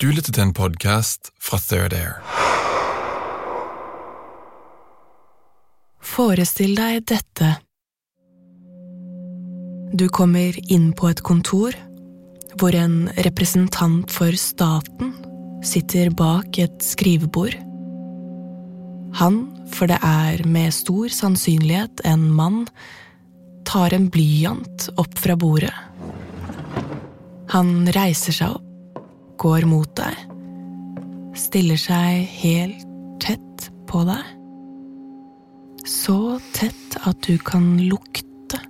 Du lytter til en podkast fra Third Air. Forestill deg dette. Du kommer inn på et kontor hvor en representant for staten sitter bak et skrivebord. Han, for det er med stor sannsynlighet en mann, tar en blyant opp fra bordet. Han reiser seg opp, går mot deg, stiller seg helt tett på deg. Så tett at du kan lukte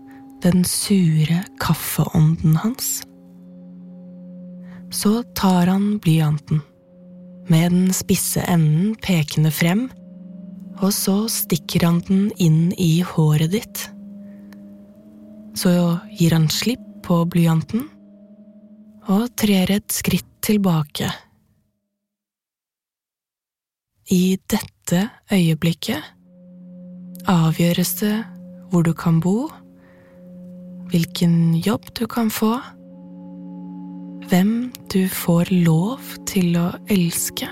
den sure kaffeånden hans. Så tar han blyanten, med den spisse enden pekende frem, og så stikker han den inn i håret ditt. Så gir han slipp på blyanten og trer et skritt tilbake. I dette øyeblikket avgjøres det hvor du kan bo, hvilken jobb du kan få, hvem du får lov til å elske.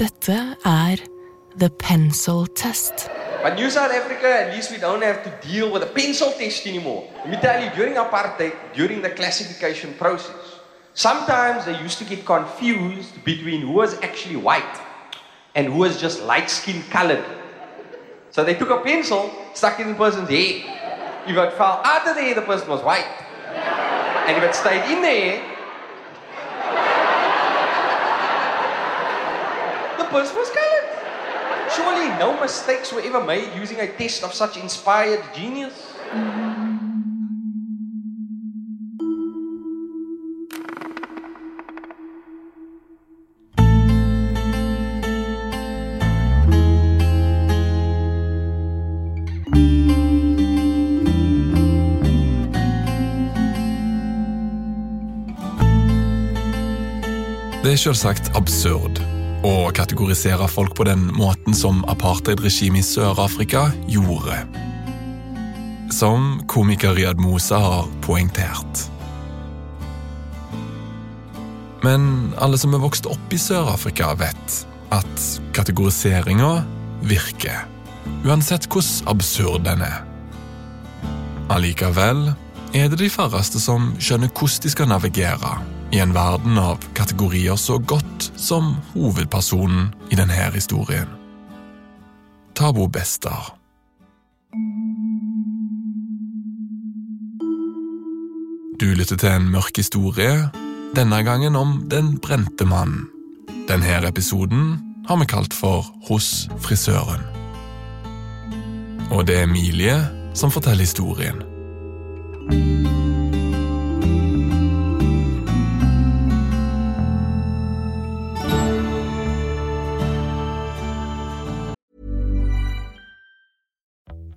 Dette er The Pencil Test. But New South Africa, at least we don't have to deal with a pencil test anymore. Let me tell you, during apartheid, during the classification process, sometimes they used to get confused between who was actually white and who was just light skin colored. So they took a pencil, stuck it in the person's head. If it fell out of the hair, the person was white. And if it stayed in the hair, the person was colored. Surely no mistakes were ever made using a test of such inspired genius. Mm-hmm. Det er selvsagt absurd å kategorisere folk på den måten som apartheidregimet i Sør-Afrika gjorde. Som komiker Riyad Mosa har poengtert. Men alle som er vokst opp i Sør-Afrika, vet at kategoriseringa virker. Uansett hvordan absurd den er. Allikevel er det de færreste som skjønner hvordan de skal navigere i en verden av kategorier så godt som hovedpersonen i denne historien. Tabo Bester. Du lytter til en mørk historie, denne gangen om Den brente mannen. Denne episoden har vi kalt for Hos frisøren. Og det er Emilie som forteller historien.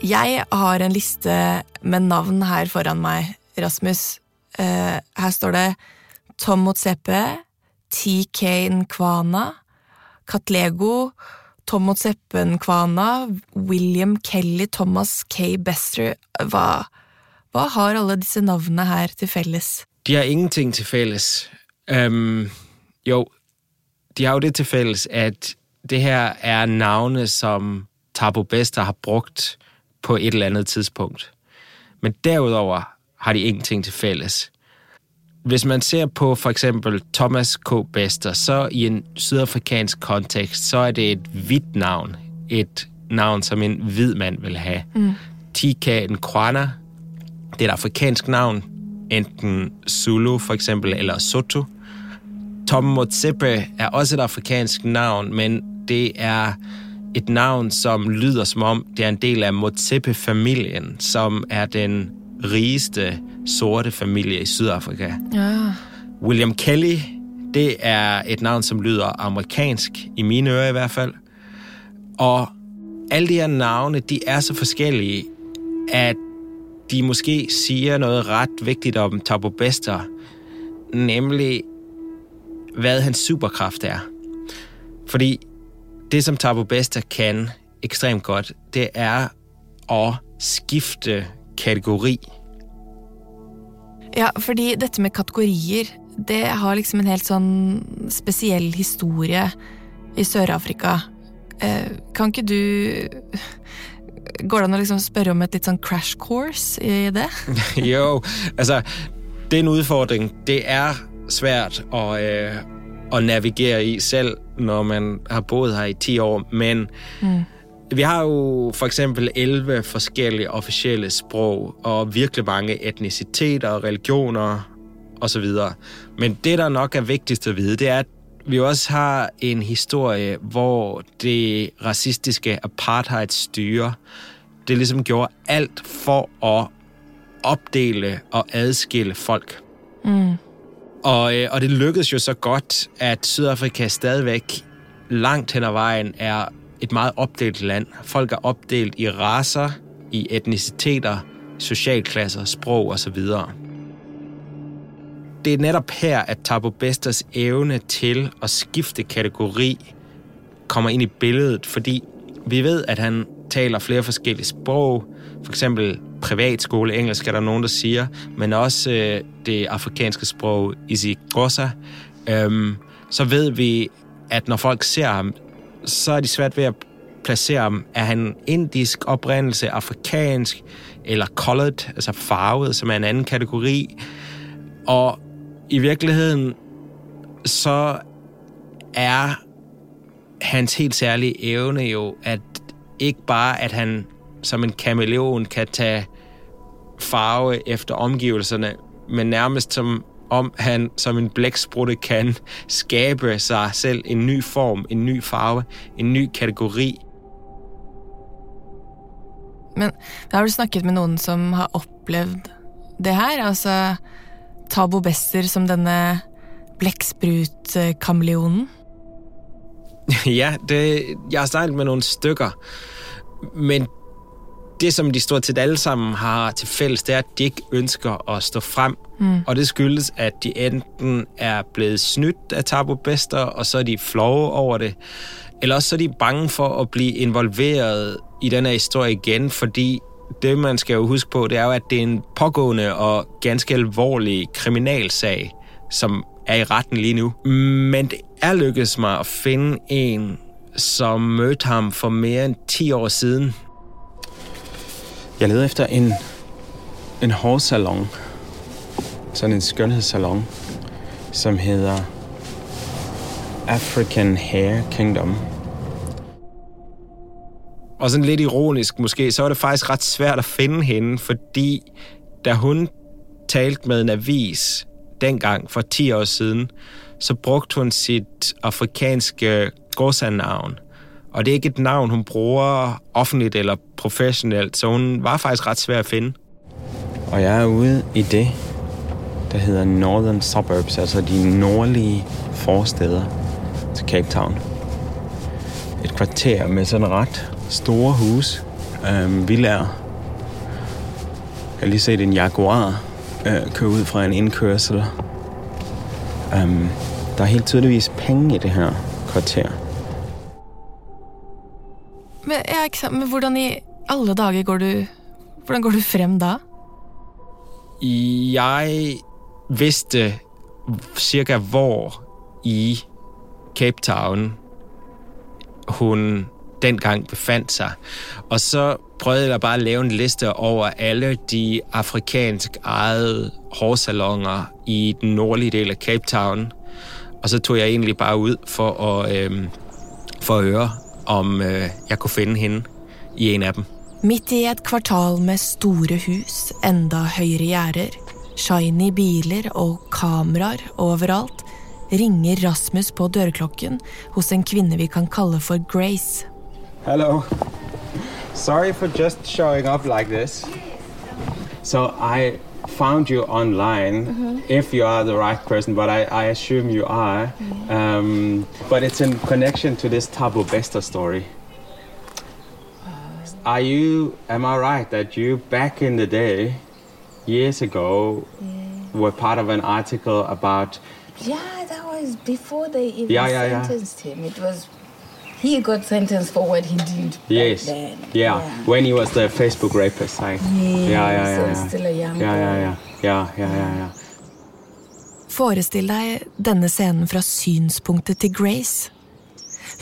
Jeg har en liste med navn her foran meg, Rasmus. Uh, her står det Tom Motsepe, TK Nkwana, Katlego, Tom Motsepe Nkwana, William Kelly, Thomas K. Bester. Hva, hva har alle disse navnene her til felles? De har ingenting til felles. Um, jo, de har jo det til felles at det her er navnet som Tabo Bester har brugt på et eller andet tidspunkt. Men derudover har de ingenting til fælles. Hvis man ser på for eksempel Thomas K. Bester, så i en sydafrikansk kontekst, så er det et hvidt navn. Et navn, som en hvid mand vil have. Mm. Tika Nkwana, det er et afrikansk navn, enten Zulu for eksempel, eller Soto. Tom Motsepe er også et afrikansk navn, men det er et navn, som lyder som om det er en del av Motsepe-familien, som er den rigeste sorte familie i Sydafrika. Ja. William Kelly, det er et navn, som lyder amerikansk, i mine ører i hvert fall. Og alle de her navne, de er så forskellige, at de måske sier noe rett viktig om Tabo Bester, nemlig hva hans superkraft er. Fordi det, som Tabo Bester kan ekstremt godt, det er å skifte kategori. Ja, fordi dette med kategorier, det har liksom en helt sånn spesiell historie i Sør-Afrika. Eh, kan ikke du Går det an å liksom spørre om et litt sånn crash course i det? jo, altså, det er en utfordring. Det er svært å at navigere i selv, når man har boet her i 10 år, men mm. vi har jo for eksempel 11 forskellige officielle sprog, og virkelig mange etniciteter, religioner osv. Men det, der nok er vigtigst at vide, det er, at vi også har en historie, hvor det racistiske apartheidstyre, det ligesom gjorde alt for at opdele og adskille folk. Mm. Og, øh, og det lykkedes jo så godt, at Sydafrika stadigvæk langt hen ad vejen er et meget opdelt land. Folk er opdelt i raser, i etniciteter, socialklasser, sprog osv. Det er netop her, at Tabo Besters evne til at skifte kategori kommer ind i billedet, fordi vi ved, at han taler flere forskellige sprog, for eksempel privatskole, engelsk er der nogen, der siger, men også øh, det afrikanske sprog, isigosa. Øhm, så ved vi, at når folk ser ham, så er de svært ved at placere ham. Er han indisk oprindelse, afrikansk eller colored, altså farvet, som er en anden kategori? Og i virkeligheden, så er hans helt særlige evne jo, at ikke bare, at han som en kameleon kan tage farve efter omgivelserne, men nærmest som om han som en blæksprutte kan skabe sig selv en ny form, en ny farve, en ny kategori. Men har du snakket med noen som har opplevd det her? Altså Tabo Besser som denne blekksprut-kameleonen? Ja, det, jeg har snakket med noen stykker. Men det, som de stort set alle sammen har til fælles, det er, at de ikke ønsker at stå frem. Mm. Og det skyldes, at de enten er blevet snydt af Tabo Bester, og så er de flove over det. Eller også så er de bange for at blive involveret i den her historie igen, fordi det, man skal jo huske på, det er jo, at det er en pågående og ganske alvorlig kriminalsag, som er i retten lige nu. Men det er lykkedes mig at finde en, som mødte ham for mere end 10 år siden. Jeg leder efter en, en hårsalon. Sådan en skønhedssalon, som heter African Hair Kingdom. Og sådan lidt ironisk måske, så var det faktisk ret svært at finde hende, fordi da hun talte med en avis dengang for 10 år siden, så brugte hun sit afrikanske Gosa-navn. Og det er ikke et navn, hun bruger offentligt eller professionelt, så hun var faktisk ret svær at finde. Og jeg er ude i det, der hedder Northern Suburbs, altså de nordlige forsteder til Cape Town. Et kvarter med sådan ret store hus, øhm, villager. Jeg har lige set en Jaguar øh, køre ud fra en indkørsel. Øhm, der er helt tydeligvis penge i det her kvarter. Men, ja? Men hvordan i alle dager går du Hvordan går du frem da? Jeg vidste cirka hvor i Cape Town hun dengang befant seg. Og så prøvde jeg bare å lave en liste over alle de afrikansk-eide hårsalonger i den nordlige delen av Cape Town. Og så tog jeg egentlig bare ut for å, øh, for å høre, om øh, jeg kunne finne henne i en av dem. Midt i et kvartal med store hus, enda høyere gjerder, shiny biler og kameraer overalt, ringer Rasmus på dørklokken hos en kvinne vi kan kalle for Grace. Hello. Sorry for just showing up like this. So I found you online, mm-hmm. if you are the right person, but I, I assume you are. Mm-hmm. Um, but it's in connection to this Tabo Besta story. Uh, are you, am I right that you back in the day, years ago, were part of an article about Yeah, that was before they even Yeah, yeah, yeah. sentenced him. It was he got sentenced for what he did Yes. then. Yeah. When he was the Facebook rapist, I. Yeah, Yeah, yeah, so yeah. he's still a young Yeah, yeah, yeah. Yeah, yeah, yeah, yeah. Forestill deg denne scenen fra synspunktet til Grace.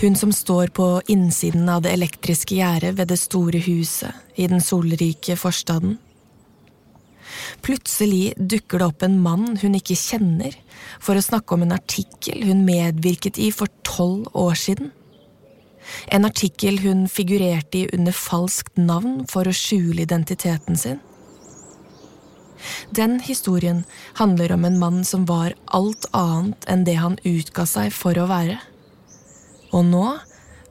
Hun som står på innsiden av det elektriske gjerdet ved det store huset i den solrike forstaden. Plutselig dukker det opp en mann hun ikke kjenner, for å snakke om en artikkel hun medvirket i for tolv år siden. En artikkel hun figurerte i under falskt navn for å skjule identiteten sin. Den historien handler om en mann som var alt annet enn det han utga seg for å være. Og nå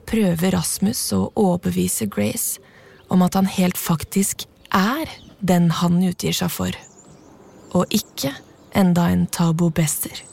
prøver Rasmus å overbevise Grace om at han helt faktisk er den han utgir seg for, og ikke enda en Tabo Bester.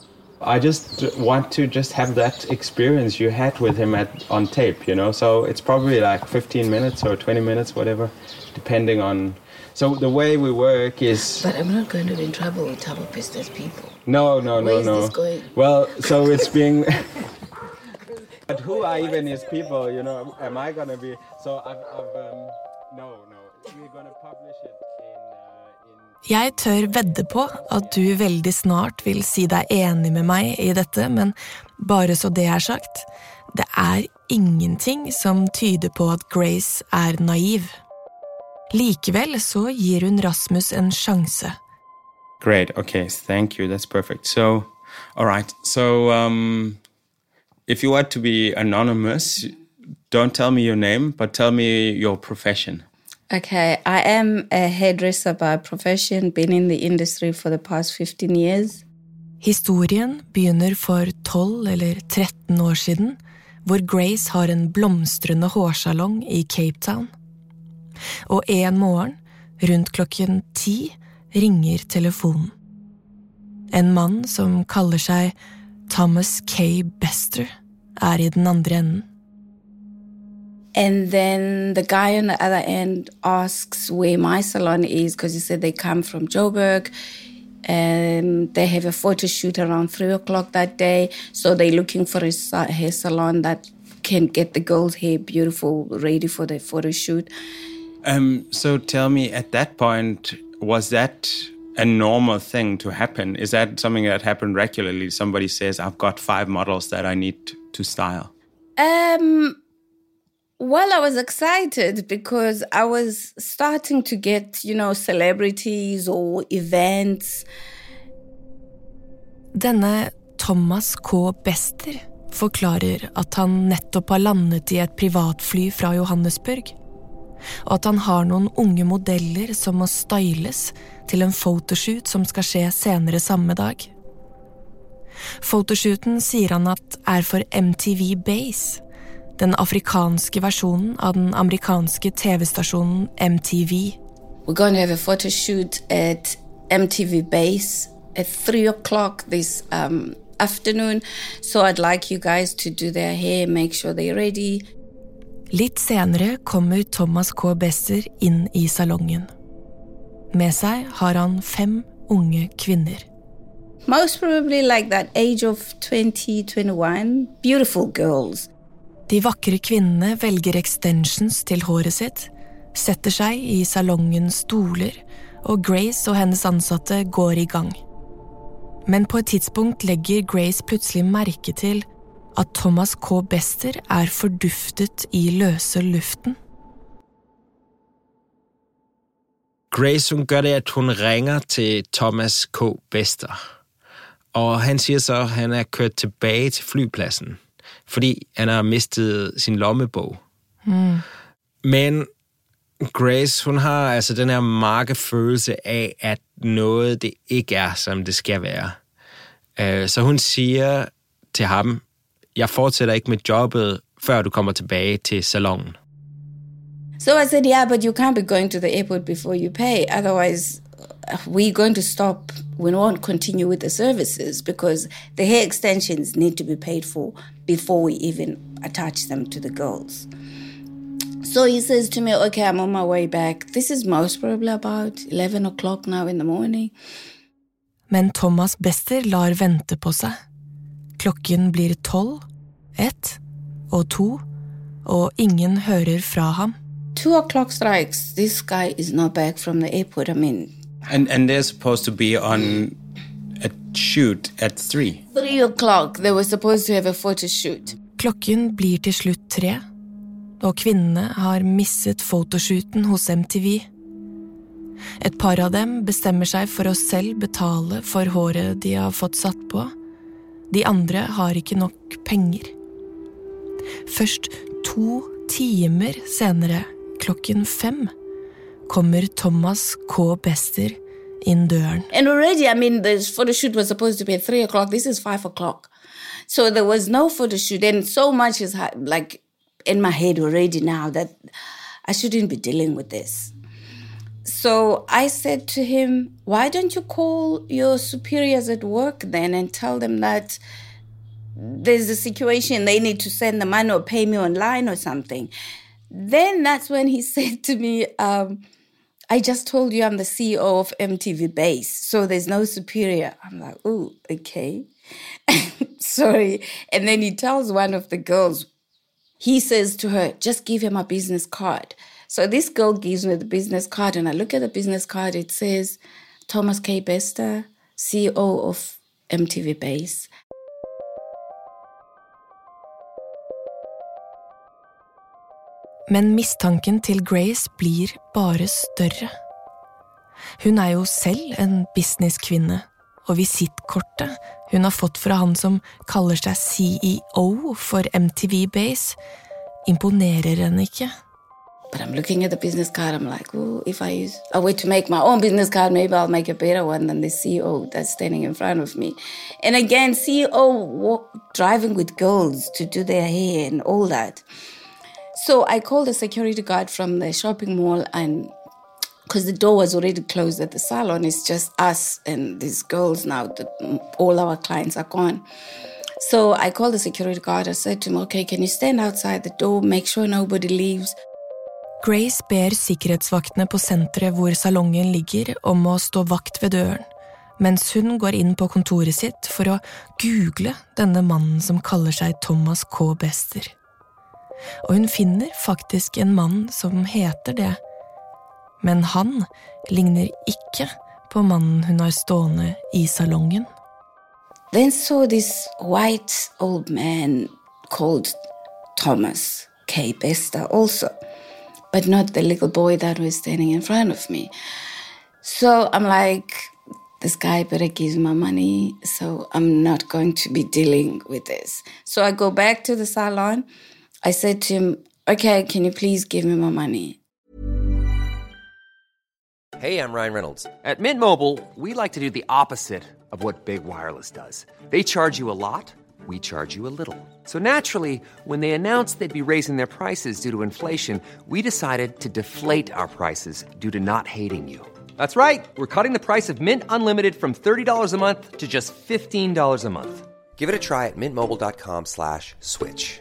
I just want to just have that experience you had with him at on tape, you know. So it's probably like 15 minutes or 20 minutes, whatever, depending on. So the way we work is But I'm not going to be in trouble with Tabo Pistas people. no, no, no, Where is no. this going? Well, so it's being. but who are even his people? You know, am I gonna be? So I've, I've um, no, no. We're gonna publish it Jeg tør vedde på at du veldig snart vil si deg enig med meg i dette, men bare så det er sagt, det er ingenting som tyder på at Grace er naiv. Likevel så gir hun Rasmus en sjanse. Great. Okay. Thank you. That's perfect. So, all right. So, um, if you want to be anonymous, don't tell me your name, but tell me your profession. Okay, I am a hairdresser by profession, been in the industry for the past 15 years. Historien begynner for 12 eller 13 år siden, hvor Grace har en blomstrende hårsalong i Cape Town. Og en morgen, rundt klokken ti, ringer telefonen. En mann som kaller seg Thomas K. Bester, er i den andre enden. And then the guy on the other end asks where my salon is because he said they come from Joburg and they have a photo shoot around three o'clock that day. So they're looking for a hair salon that can get the girls' hair beautiful, ready for the photo shoot. Um, so tell me, at that point, was that a normal thing to happen? Is that something that happened regularly? Somebody says, "I've got five models that I need to style." Um, well, I was excited because I was starting to get, you know, celebrities or events. Denne Thomas K. Bester forklarer at han nettopp har landet i et privatfly fra Johannesburg, og at han har noen unge modeller som må styles til en photoshoot som skal skje senere samme dag. Photoshooten sier han at er for MTV Base, den afrikanske versjonen av den amerikanske TV-stasjonen MTV. We're going to have a photo shoot at MTV Base at three o'clock this um, afternoon. So I'd like you guys to do their hair, make sure they're ready. Litt senere kommer Thomas K. Besser inn i salongen. Med seg har han fem unge kvinner. Most probably like that age of 20, 21. Beautiful girls. De vakre kvinnene velger extensions til håret sitt, setter seg i salongens stoler, og Grace og hennes ansatte går i gang. Men på et tidspunkt legger Grace plutselig merke til at Thomas K. Bester er forduftet i løse luften. Grace hun gør det, at hun ringer til Thomas K. Bester. Og han sier så, at han er kørt tilbage til flypladsen, fordi han har mistet sin lommebog. Mm. Men Grace, hun har altså den her markefølelse af, at noget det ikke er, som det skal være. Øh, så hun sier til ham, jeg fortsætter ikke med jobbet, før du kommer tilbage til salongen. So I said, yeah, but you can't be going to the airport before you pay. Otherwise, we're going to stop. We won't continue with the services because the hair extensions need to be paid for before we even attach them to the girls. So he says to me, okay, I'm on my way back. This is most probably about 11 o'clock now in the morning. Men Thomas Bester lar vente på seg. Klokken blir tolv, ett og to, og ingen hører fra ham. Two o'clock strikes. This guy is not back from the airport. I mean, And and they're supposed to be on a shoot at three. three o'clock. They were supposed to have a photo shoot. Klokken blir til slutt tre, og kvinnene har misset fotoshooten hos MTV. Et par av dem bestemmer seg for å selv betale for håret de har fått satt på. De andre har ikke nok penger. Først to timer senere, klokken fem, kommer Thomas K. Bester inn døren. And already, I mean, the photo shoot was supposed to be at three o'clock. This is five o'clock. So there was no photo shoot. And so much is like in my head already now that I shouldn't be dealing with this. So I said to him, Why don't you call your superiors at work then and tell them that there's a situation they need to send the money or pay me online or something? Then that's when he said to me, um, I just told you I'm the CEO of MTV Base, so there's no superior. I'm like, oh, okay. Sorry. And then he tells one of the girls, he says to her, just give him a business card. So this girl gives me the business card, and I look at the business card, it says Thomas K. Bester, CEO of MTV Base. Men mistanken til Grace blir bare større. Hun er jo selv en businesskvinne, og visittkortet hun har fått fra han som kaller seg CEO for MTV Base, imponerer henne ikke. But I'm looking at business card. I'm like, oh, if I use a way to make my business card, maybe I'll make a better one than the CEO that's standing in front of me. And again, CEO walk, driving with girls to do their hair and all that. So I called the security guard from the shopping mall and because the door was already closed at the salon, it's just us and these girls now. The, all our clients are gone. So I called the security guard. I said to him, okay, can you stand outside the door, make sure nobody leaves? Grace ber sikkerhetsvaktene på senteret hvor salongen ligger, om å stå vakt ved døren, mens hun går inn på kontoret sitt for å google denne mannen som kaller seg Thomas K. Bester. Og hun finner faktisk en mann som heter det. Men han ligner ikke på mannen hun har stående i salongen. Then saw this white old but not the little boy that was standing in front of me. So I'm like, this guy better give my money, so I'm not going to be dealing with this. So I go back to the salon. I said to him, okay, can you please give me my money? Hey, I'm Ryan Reynolds. At Mint Mobile, we like to do the opposite of what Big Wireless does. They charge you a lot, we charge you a little. So naturally, when they announced they'd be raising their prices due to inflation, we decided to deflate our prices due to not hating you. That's right. We're cutting the price of Mint Unlimited from $30 a month to just $15 a month. Give it a try at mintmobile.com slash switch.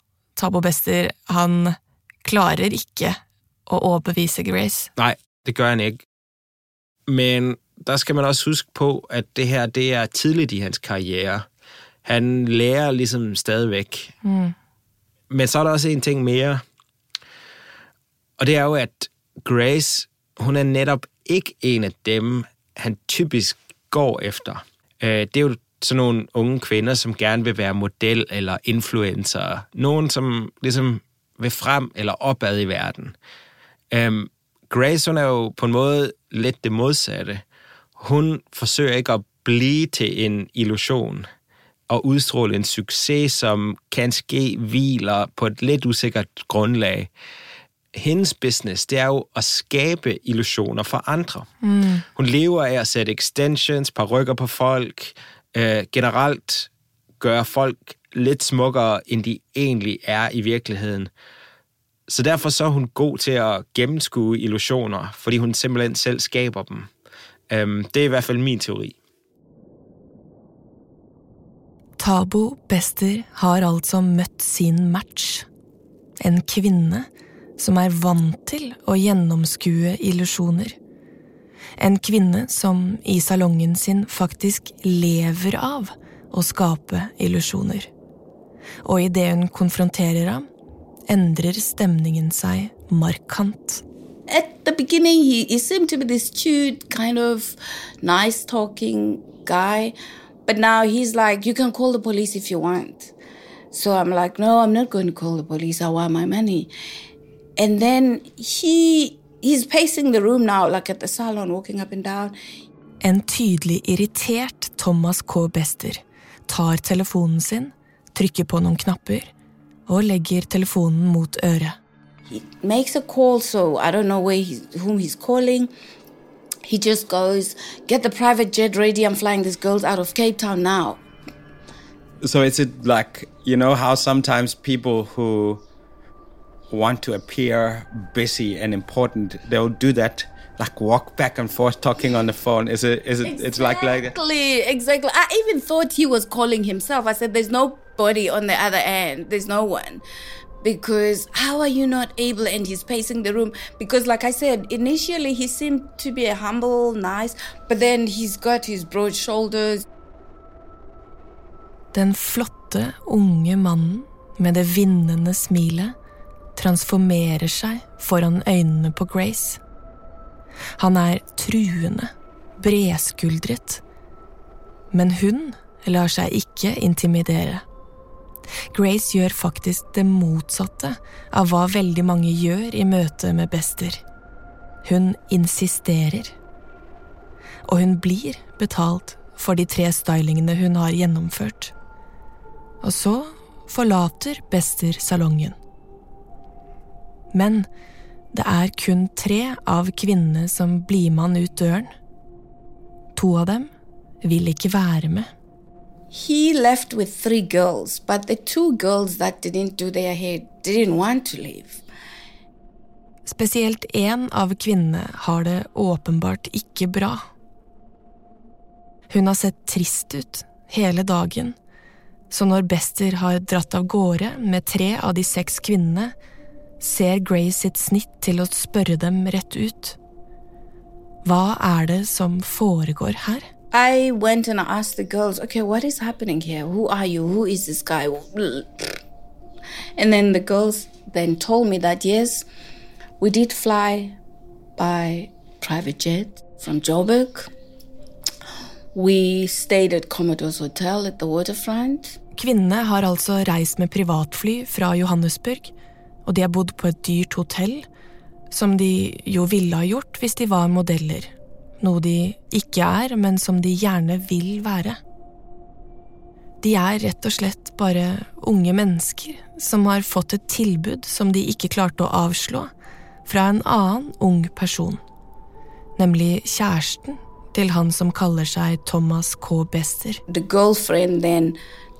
Tabo Bester, han klarer ikke å overbevise Grace. Nej, det gør han ikke. Men der skal man også huske på, at det her det er tidligt i hans karriere. Han lærer ligesom stadigvæk. Mm. Men så er der også en ting mere. Og det er jo, at Grace, hun er netop ikke en af dem, han typisk går efter. Øh, Det er jo sådan nogle unge kvinder, som gerne vil være model eller influencer. Nogen, som ligesom vil frem eller opad i verden. Øhm, Grace, hun er jo på en måde lidt det modsatte. Hun forsøger ikke at blive til en illusion og udstråle en succes, som kan ske hviler på et lidt usikkert grundlag. Hendes business, det er jo at skabe illusioner for andre. Mm. Hun lever af at sætte extensions, rykker på folk, øh, generelt gøre folk lidt smukkere, end de egentlig er i virkeligheden. Så derfor så er hun god til at gennemskue illusioner, fordi hun simpelthen selv skaber dem. Øhm, det er i hvert fald min teori. Tabo Bester har altså møtt sin match. En kvinne som er vant til å gjennomskue illusjoner. En kvinne som i salongen sin faktisk lever av å skape illusjoner. Og idet hun konfronterer ham, endrer stemningen seg markant. At the. But now he's like, you can call the police if you want. So I'm like, no, I'm not going to call the police. I want my money. And then he he's pacing the room now, like at the salon, walking up and down. En tydelig irritert Thomas K. Bester tar telefonen sin, trykker på noen knapper og legger telefonen mot øret. He makes a call, so I don't know where he's, whom he's calling. He just goes, get the private jet ready. I'm flying these girls out of Cape Town now. So is it like you know how sometimes people who want to appear busy and important they'll do that like walk back and forth talking on the phone is it is it it's like like Exactly, exactly. I even thought he was calling himself. I said, there's nobody on the other end. There's no one. Because how are you not able? And he's pacing the room. Because, like I said, initially he seemed to be a humble, nice, but then he's got his broad shoulders. Den flotte, unge mannen med det vinnende smilet transformerer seg foran øynene på Grace. Han er truende, bredskuldret. Men hun lar seg ikke intimidere. Grace gjør faktisk det motsatte av hva veldig mange gjør i møte med Bester. Hun insisterer. Og hun blir betalt for de tre stylingene hun har gjennomført. Og så forlater Bester salongen. Men det er kun tre av kvinnene som blir med han ut døren. To av dem vil ikke være med. He left with three girls, but the two girls that didn't do their hair didn't want to leave. Spesielt én av kvinnene har det åpenbart ikke bra. Hun har sett trist ut hele dagen, så når Bester har dratt av gårde med tre av de seks kvinnene, ser Grace sitt snitt til å spørre dem rett ut. Hva er det som foregår her? I went and asked the girls, okay, what is happening here? Who are you? Who is this guy? And then the girls then told me that yes, we did fly by private jet from Joburg. We stayed at Commodore's Hotel at the waterfront. Kvinnene har altså reist med privatfly fra Johannesburg, og de har bodd på et dyrt hotell, som de jo ville ha gjort hvis de var modeller. Noe de ikke er, men som de gjerne vil være. De er rett og slett bare unge mennesker som har fått et tilbud som de ikke klarte å avslå, fra en annen ung person, nemlig kjæresten til han som kaller seg Thomas K. Bester. The girlfriend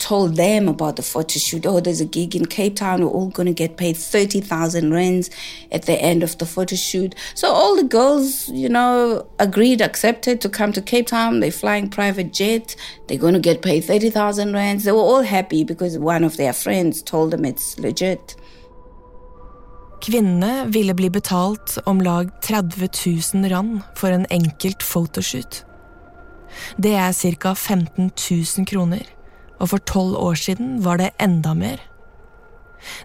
told them about the photo shoot. Oh, there's a gig in Cape Town. We're all going to get paid 30,000 rands at the end of the photo shoot. So all the girls, you know, agreed, accepted to come to Cape Town. They're flying private jet. They're going to get paid 30,000 rands. They were all happy because one of their friends told them it's legit. Kvinnene ville bli betalt om lag 30 000 rand for en enkelt photoshoot. Det er ca. 15 000 kroner, og for tolv år siden var det enda mer.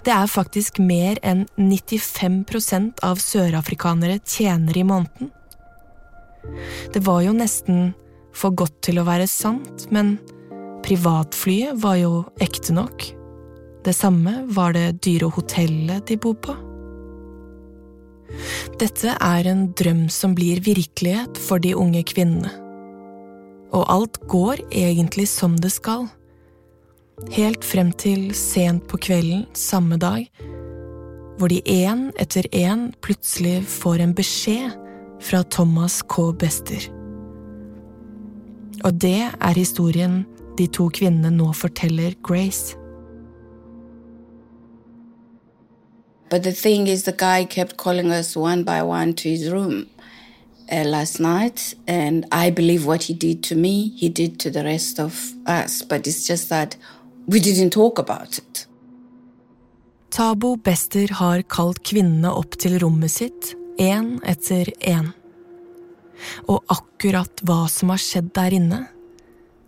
Det er faktisk mer enn 95% av sørafrikanere tjener i måneden. Det var jo nesten for godt til å være sant, men privatflyet var jo ekte nok. Det samme var det dyre hotellet de bor på. Dette er en drøm som blir virkelighet for de unge kvinnene. Og alt går egentlig som det skal. Helt frem til sent på kvelden samme dag, hvor de én etter én plutselig får en beskjed fra Thomas K. Bester. Og det er historien de to kvinnene nå forteller Grace. But the thing is, the guy kept calling us one by one to his room uh, last night, and I believe what he did to me, he did to the rest of us. But it's just that we didn't talk about it. Tabo Bester har kalt kvinnene opp til rommet sitt, én etter én. Og akkurat hva som har skjedd der inne,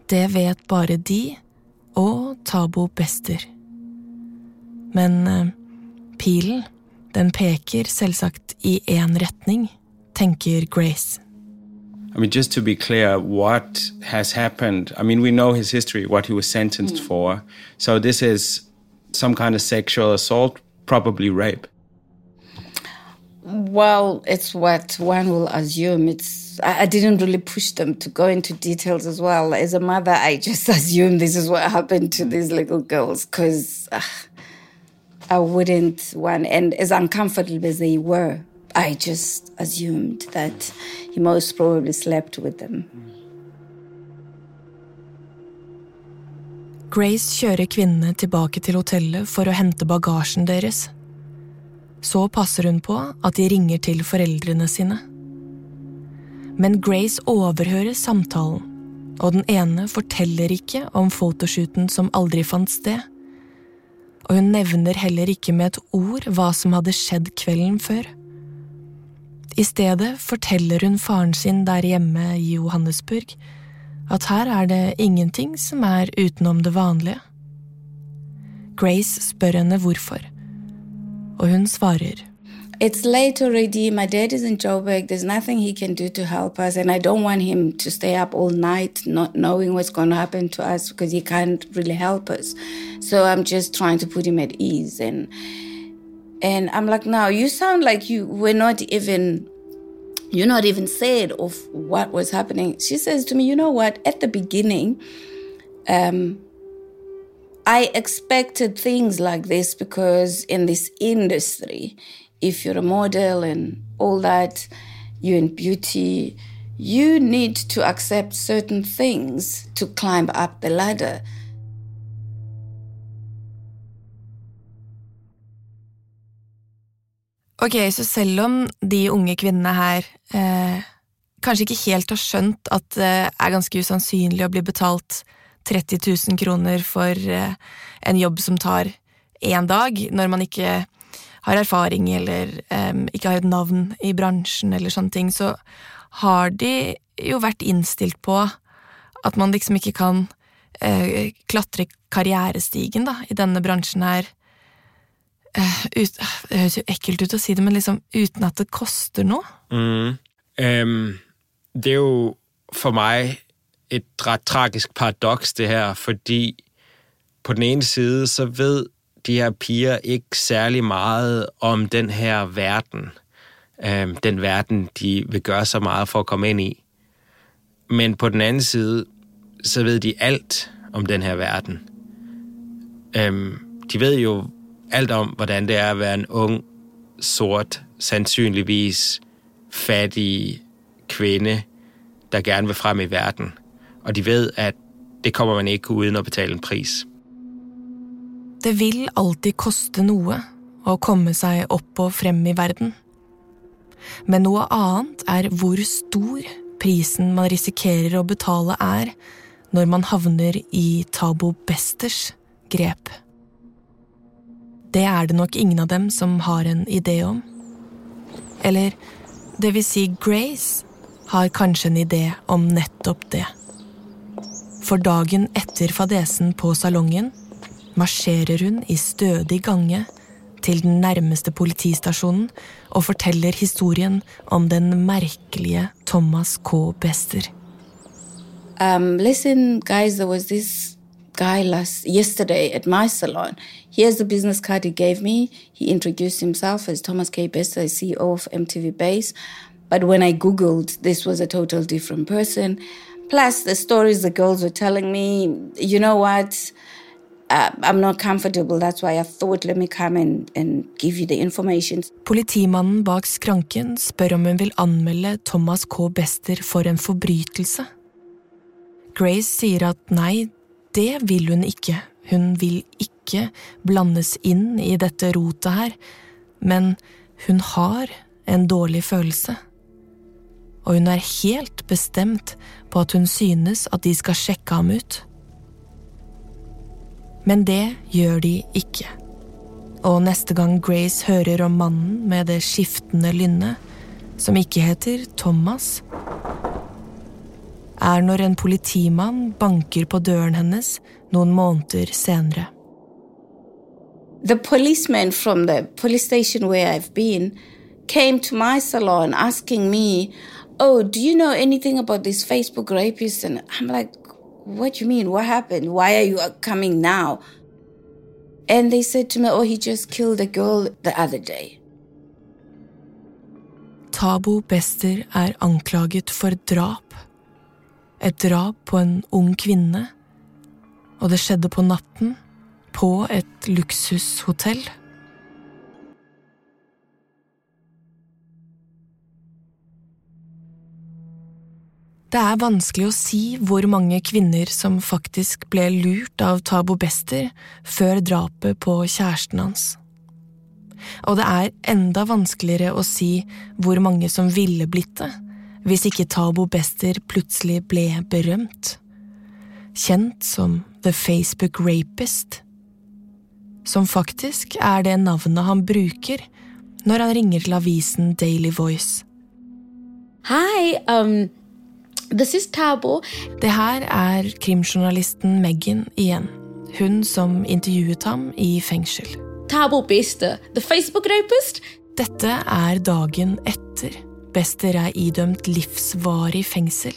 det vet bare de og Tabo Bester. Men eh, Pilen, den peker selvsagt i én retning, tenker Grace. I mean, just to be clear, what has happened? I mean, we know his history, what he was sentenced mm. for. So this is some kind of sexual assault, probably rape. Well, it's what one will assume. It's I, I didn't really push them to go into details as well. As a mother, I just assume this is what happened to these little girls because. Uh, I wouldn't want, and as uncomfortable as they were, I just assumed that he most probably slept with them. Grace kjører kvinnene tilbake til hotellet for å hente bagasjen deres. Så passer hun på at de ringer til foreldrene sine. Men Grace overhører samtalen, og den ene forteller ikke om fotoshooten som aldri fant sted og hun nevner heller ikke med et ord hva som hadde skjedd kvelden før. I stedet forteller hun faren sin der hjemme i Johannesburg at her er det ingenting som er utenom det vanlige. Grace spør henne hvorfor, og hun svarer. It's late already. My dad is in Joburg. There's nothing he can do to help us. And I don't want him to stay up all night not knowing what's going to happen to us because he can't really help us. So I'm just trying to put him at ease. And and I'm like, now you sound like you were not even you're not even said of what was happening. She says to me, you know what? At the beginning, um, I expected things like this because in this industry, if you're a model and all that, you're in beauty, you need to accept certain things to climb up the ladder. Ok, så selv om de unge kvinnene her eh, kanskje ikke helt har skjønt at det er ganske usannsynlig å bli betalt 30 000 kroner for eh, en jobb som tar én dag, når man ikke har erfaring eller eh, ikke har et navn i bransjen eller sånne ting, så har de jo vært innstilt på at man liksom ikke kan eh, klatre karrierestigen da, i denne bransjen her ut, Det høres jo ekkelt ut å si det, men liksom uten at det koster noe. Mm. Um, det er jo for meg et ret tragisk paradoks, det her, fordi på den ene side så vet de her piger ikke særlig mye om den her verden. Um, den verden de vil gjøre så mye for å komme inn i. Men på den andre side så vet de alt om den her verden. Um, de vet jo alt om, hvordan det er å være en ung, sort, sandsynligvis fattig kvinde, der gerne vil frem i verden. Og de vet at det kommer man ikke uden å betale en pris. Det vil alltid koste noe å komme seg opp og frem i verden. Men noe annet er hvor stor prisen man risikerer å betale er når man havner i Tabo Besters grep. Det er det nok ingen av dem som har en idé om. Eller det vil si, Grace har kanskje en idé om nettopp det. For dagen etter fadesen på salongen marsjerer hun i stødig gange til den nærmeste politistasjonen og forteller historien om den merkelige Thomas K. Bester. Um, listen, guys, there was guy last yesterday at my salon. Here's the business card he gave me. He introduced himself as Thomas K. Bester, CEO of MTV Base. But when I Googled, this was a total different person. Plus, the stories the girls were telling me, you know what? Uh, I'm not comfortable. That's why I thought, let me come and, and give you the information. Politimannen bak skranken spør om hun vil anmelde Thomas K. Bester for en forbrytelse. Grace sier at nei, det vil hun ikke, hun vil ikke blandes inn i dette rotet her, men hun har en dårlig følelse. Og hun er helt bestemt på at hun synes at de skal sjekke ham ut. Men det gjør de ikke. Og neste gang Grace hører om mannen med det skiftende lynnet, som ikke heter Thomas, er når en politimann banker på døren hennes noen måneder senere. The policeman from the police station where I've been came to my salon asking me, Oh, do you know anything about this Facebook rapist? And I'm like, What do you mean? What happened? Why are you coming now? And they said to me, Oh, he just killed a girl the other day. Tabo Bester er anklaget for drap. Et drap på en ung kvinne. Og det skjedde på natten, på et luksushotell. Det er vanskelig å si hvor mange kvinner som faktisk ble lurt av Tabo Bester før drapet på kjæresten hans. Og det er enda vanskeligere å si hvor mange som ville blitt det hvis ikke Tabo Bester plutselig ble berømt. Kjent som The Facebook Rapist. Som faktisk er det navnet han bruker når han ringer til avisen Daily Voice. Hi, um, this is Tabo. Det her er krimjournalisten Megan igjen. Hun som intervjuet ham i fengsel. Tabo Bester, the Facebook rapist? Dette er dagen etter Bester er idømt livsvarig fengsel.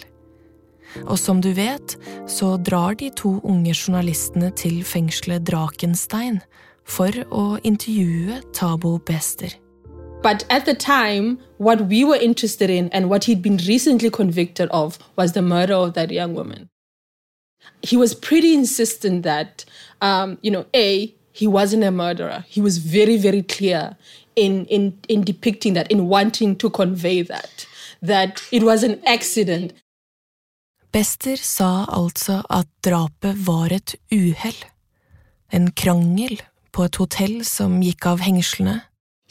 Og som du vet, så drar de to unge journalistene til fengselet Drakenstein for å intervjue Tabo Bester. But at the time, what we were interested in and what he'd been recently convicted of was the murder of that young woman. He was pretty insistent that, um, you know, A, he wasn't a murderer. He was very, very clear in, in, in depicting that, in wanting to convey that, that it was an accident. Bester sa altså at drapet var et uhell. En krangel på et hotell som gikk av hengslene.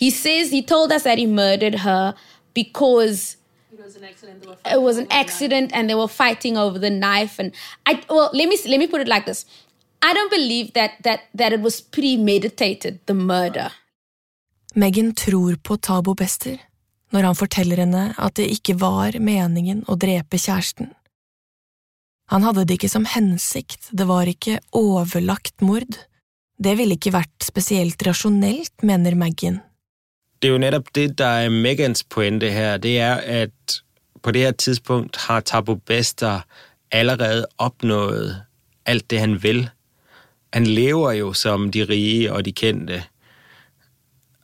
He says he told us that he murdered her because it was an accident and they were fighting over the knife and I well let me let me put it like this. I don't believe that that that it was premeditated the murder. Megan tror på Tabo Bester når han forteller henne at det ikke var meningen å drepe kjæresten. Han hadde det ikke som hensikt, det var ikke overlagt mord. Det ville ikke vært spesielt rasjonelt, mener Megan. Det er jo nettopp det, der er Megans pointe her. Det er, at på det her tidspunkt har Tabo Bester allerede oppnådd alt det, han vil. Han lever jo som de rige og de kendte.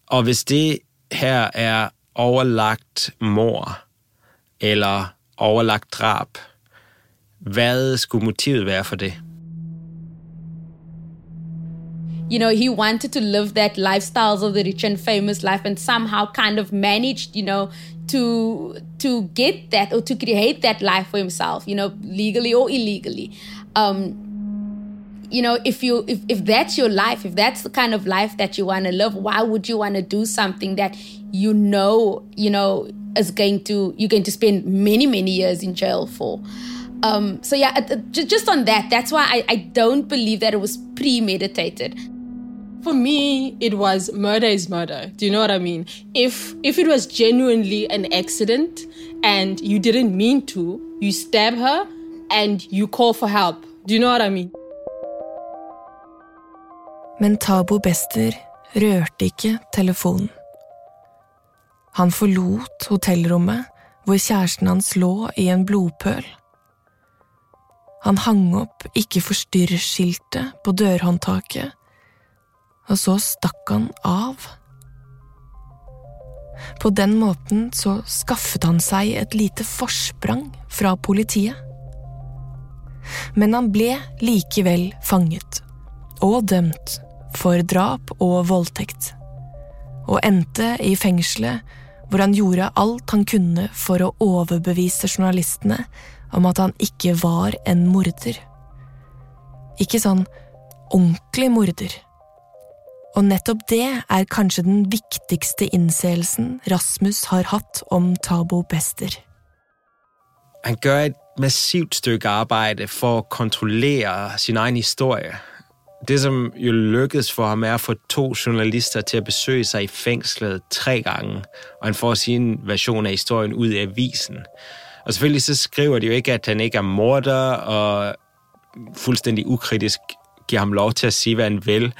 Og hvis det her er overlagt mor eller overlagt drab, hva skulle motivet være for det? you know, he wanted to live that lifestyles of the rich and famous life and somehow kind of managed, you know, to to get that or to create that life for himself, you know, legally or illegally. Um, you know, if you if, if that's your life, if that's the kind of life that you want to live, why would you want to do something that you know, you know, is going to you're going to spend many many years in jail for? Um, so yeah, just on that, that's why I, I don't believe that it was premeditated. For me it was murder is murder. Do you know what i mean? If if it was genuinely an accident and you didn't mean to you stab her and you call for help. Do you know what i mean Men Tabo Bester rørte ikke telefonen. Han forlot hotellrommet hvor kjæresten hans lå i en blodpøl. Han hang opp Ikke forstyrr-skiltet på dørhåndtaket og så stakk han av. På den måten så skaffet han seg et lite forsprang fra politiet. Men han ble likevel fanget, og dømt, for drap og voldtekt, og endte i fengselet hvor han gjorde alt han kunne for å overbevise journalistene om at han ikke var en morder. Ikke sånn ordentlig morder og nettopp det er kanskje den viktigste innseelsen Rasmus har hatt om Tabo Bester. Han gjør et massivt stykke arbeid for å kontrollere sin egen historie. Det, som jo lykkedes for ham, er at få to journalister til at besøge sig i fængslet tre gange, og han får sin version af historien ud i avisen. Og selvfølgelig så skriver de jo ikke, at han ikke er morder, og fuldstændig ukritisk giver ham lov til at sige, hvad han vil.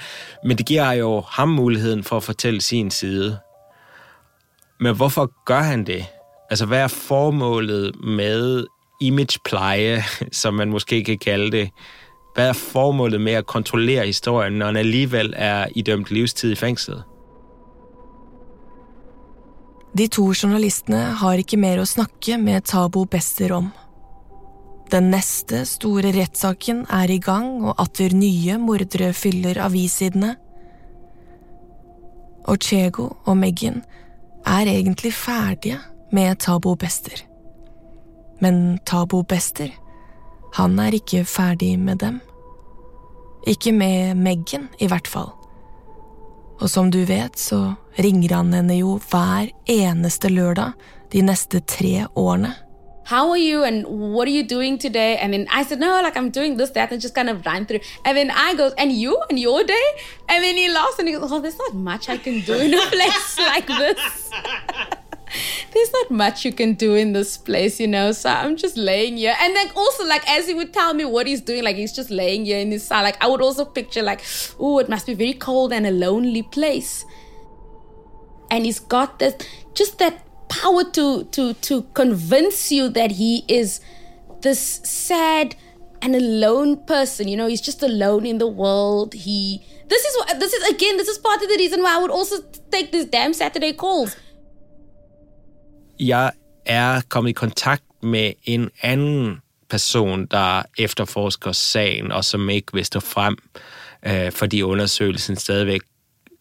Men det giver jo ham muligheden for at fortælle sin side. Men hvorfor gør han det? Altså, hvad er formålet med imagepleje, som man måske kan kalde det? Hvad er formålet med at kontrollere historien, når han alligevel er idømt livstid i fængslet? De to journalistene har ikke mer å snakke med Tabo Bester om. Den neste store rettssaken er i gang, og atter nye mordere fyller avissidene. Og Chego og Meggen er egentlig ferdige med Tabo Bester. Men Tabo Bester, han er ikke ferdig med dem. Ikke med Meggen, i hvert fall. Og som du vet, så ringer han henne jo hver eneste lørdag de neste tre årene how are you and what are you doing today? And then I said, no, like I'm doing this, that, and just kind of ran through. And then I goes, and you and your day? And then he laughs and he goes, oh, there's not much I can do in a place like this. there's not much you can do in this place, you know. So I'm just laying here. And then also, like, as he would tell me what he's doing, like, he's just laying here in his cell. Like, I would also picture, like, oh, it must be very cold and a lonely place. and he's got this just that power to to to convince you that he is this sad and alone person. You know, he's just alone in the world. He this is what this is again. This is part of the reason why I would also take these damn Saturday calls. Jeg er kommet i kontakt med en annen person, der efterforsker sagen, og som ikke vil stå frem, øh, fordi undersøgelsen stadigvæk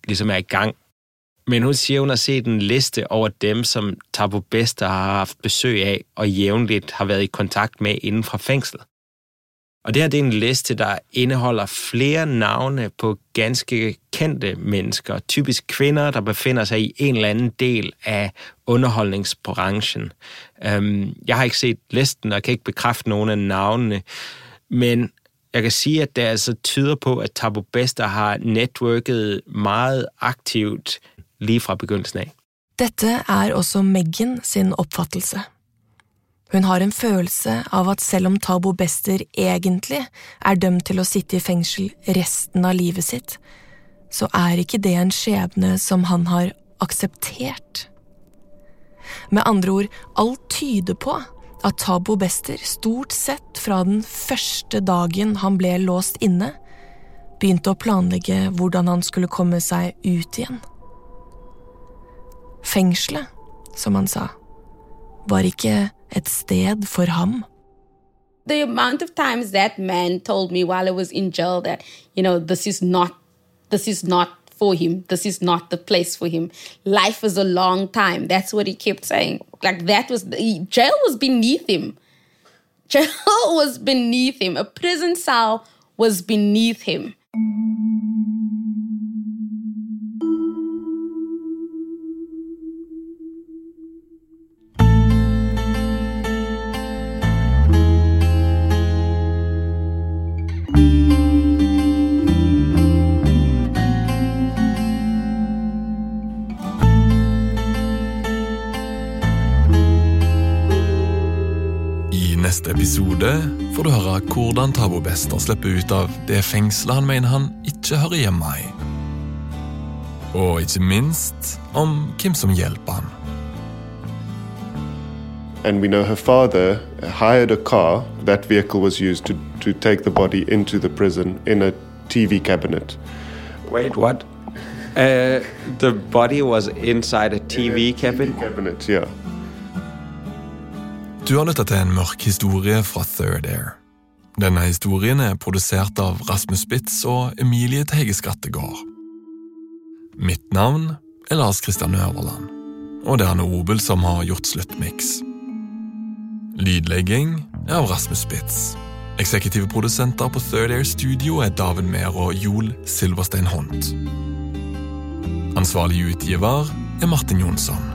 liksom er i gang. Men hun sier hun har sett en liste over dem, som Tabo Bester har haft besøg av og jevnlig har vært i kontakt med inden fra fængsel. Og det her det er en liste, der indeholder flere navne på ganske kendte mennesker, typisk kvinner, der befinder seg i en eller anden del av underholdningsbranchen. Jeg har ikke sett listen, og kan ikke bekræfte noen av navnene, men jeg kan si, at det altså tyder på, at Tabo Bester har networket meget aktivt lige fra begyndelsen av. Dette er også Meggen sin oppfattelse. Hun har en følelse av at selv om Tabo Bester egentlig er dømt til å sitte i fengsel resten av livet sitt, så er ikke det en skjebne som han har akseptert. Med andre ord, alt tyder på at Tabo Bester stort sett fra den første dagen han ble låst inne, begynte å planlegge hvordan han skulle komme seg ut igjen. Fengselet, som han sa, var ikke et sted for ham. The amount of times that man told me while I was in jail that, you know, this is not this is not for him. This is not the place for him. Life is a long time. That's what he kept saying. Like that was the, jail was beneath him. Jail was beneath him. A prison cell was beneath him. Episode får du høre hvordan Tabo Bester slipper ut av det fengselet han mener han ikke hører hjemme i. Og ikke minst om hvem som hjelper han. And we know her father hired a car. That vehicle was used to, to take the body into the prison in a TV cabinet. Wait, what? Uh, the body was inside a TV cabinet? cabinet, yeah. Du har lytta til en mørk historie fra Third Air. Denne historien er produsert av Rasmus Spitz og Emilie Teige Skattegård. Mitt navn er Lars Kristian Øverland, og det er Anne Obel som har gjort sluttmiks. Lydlegging er av Rasmus Spitz. Eksekutive produsenter på Third Air Studio er David Mehr og Joel Silverstein Hont. Ansvarlig utgiver er Martin Jonsson.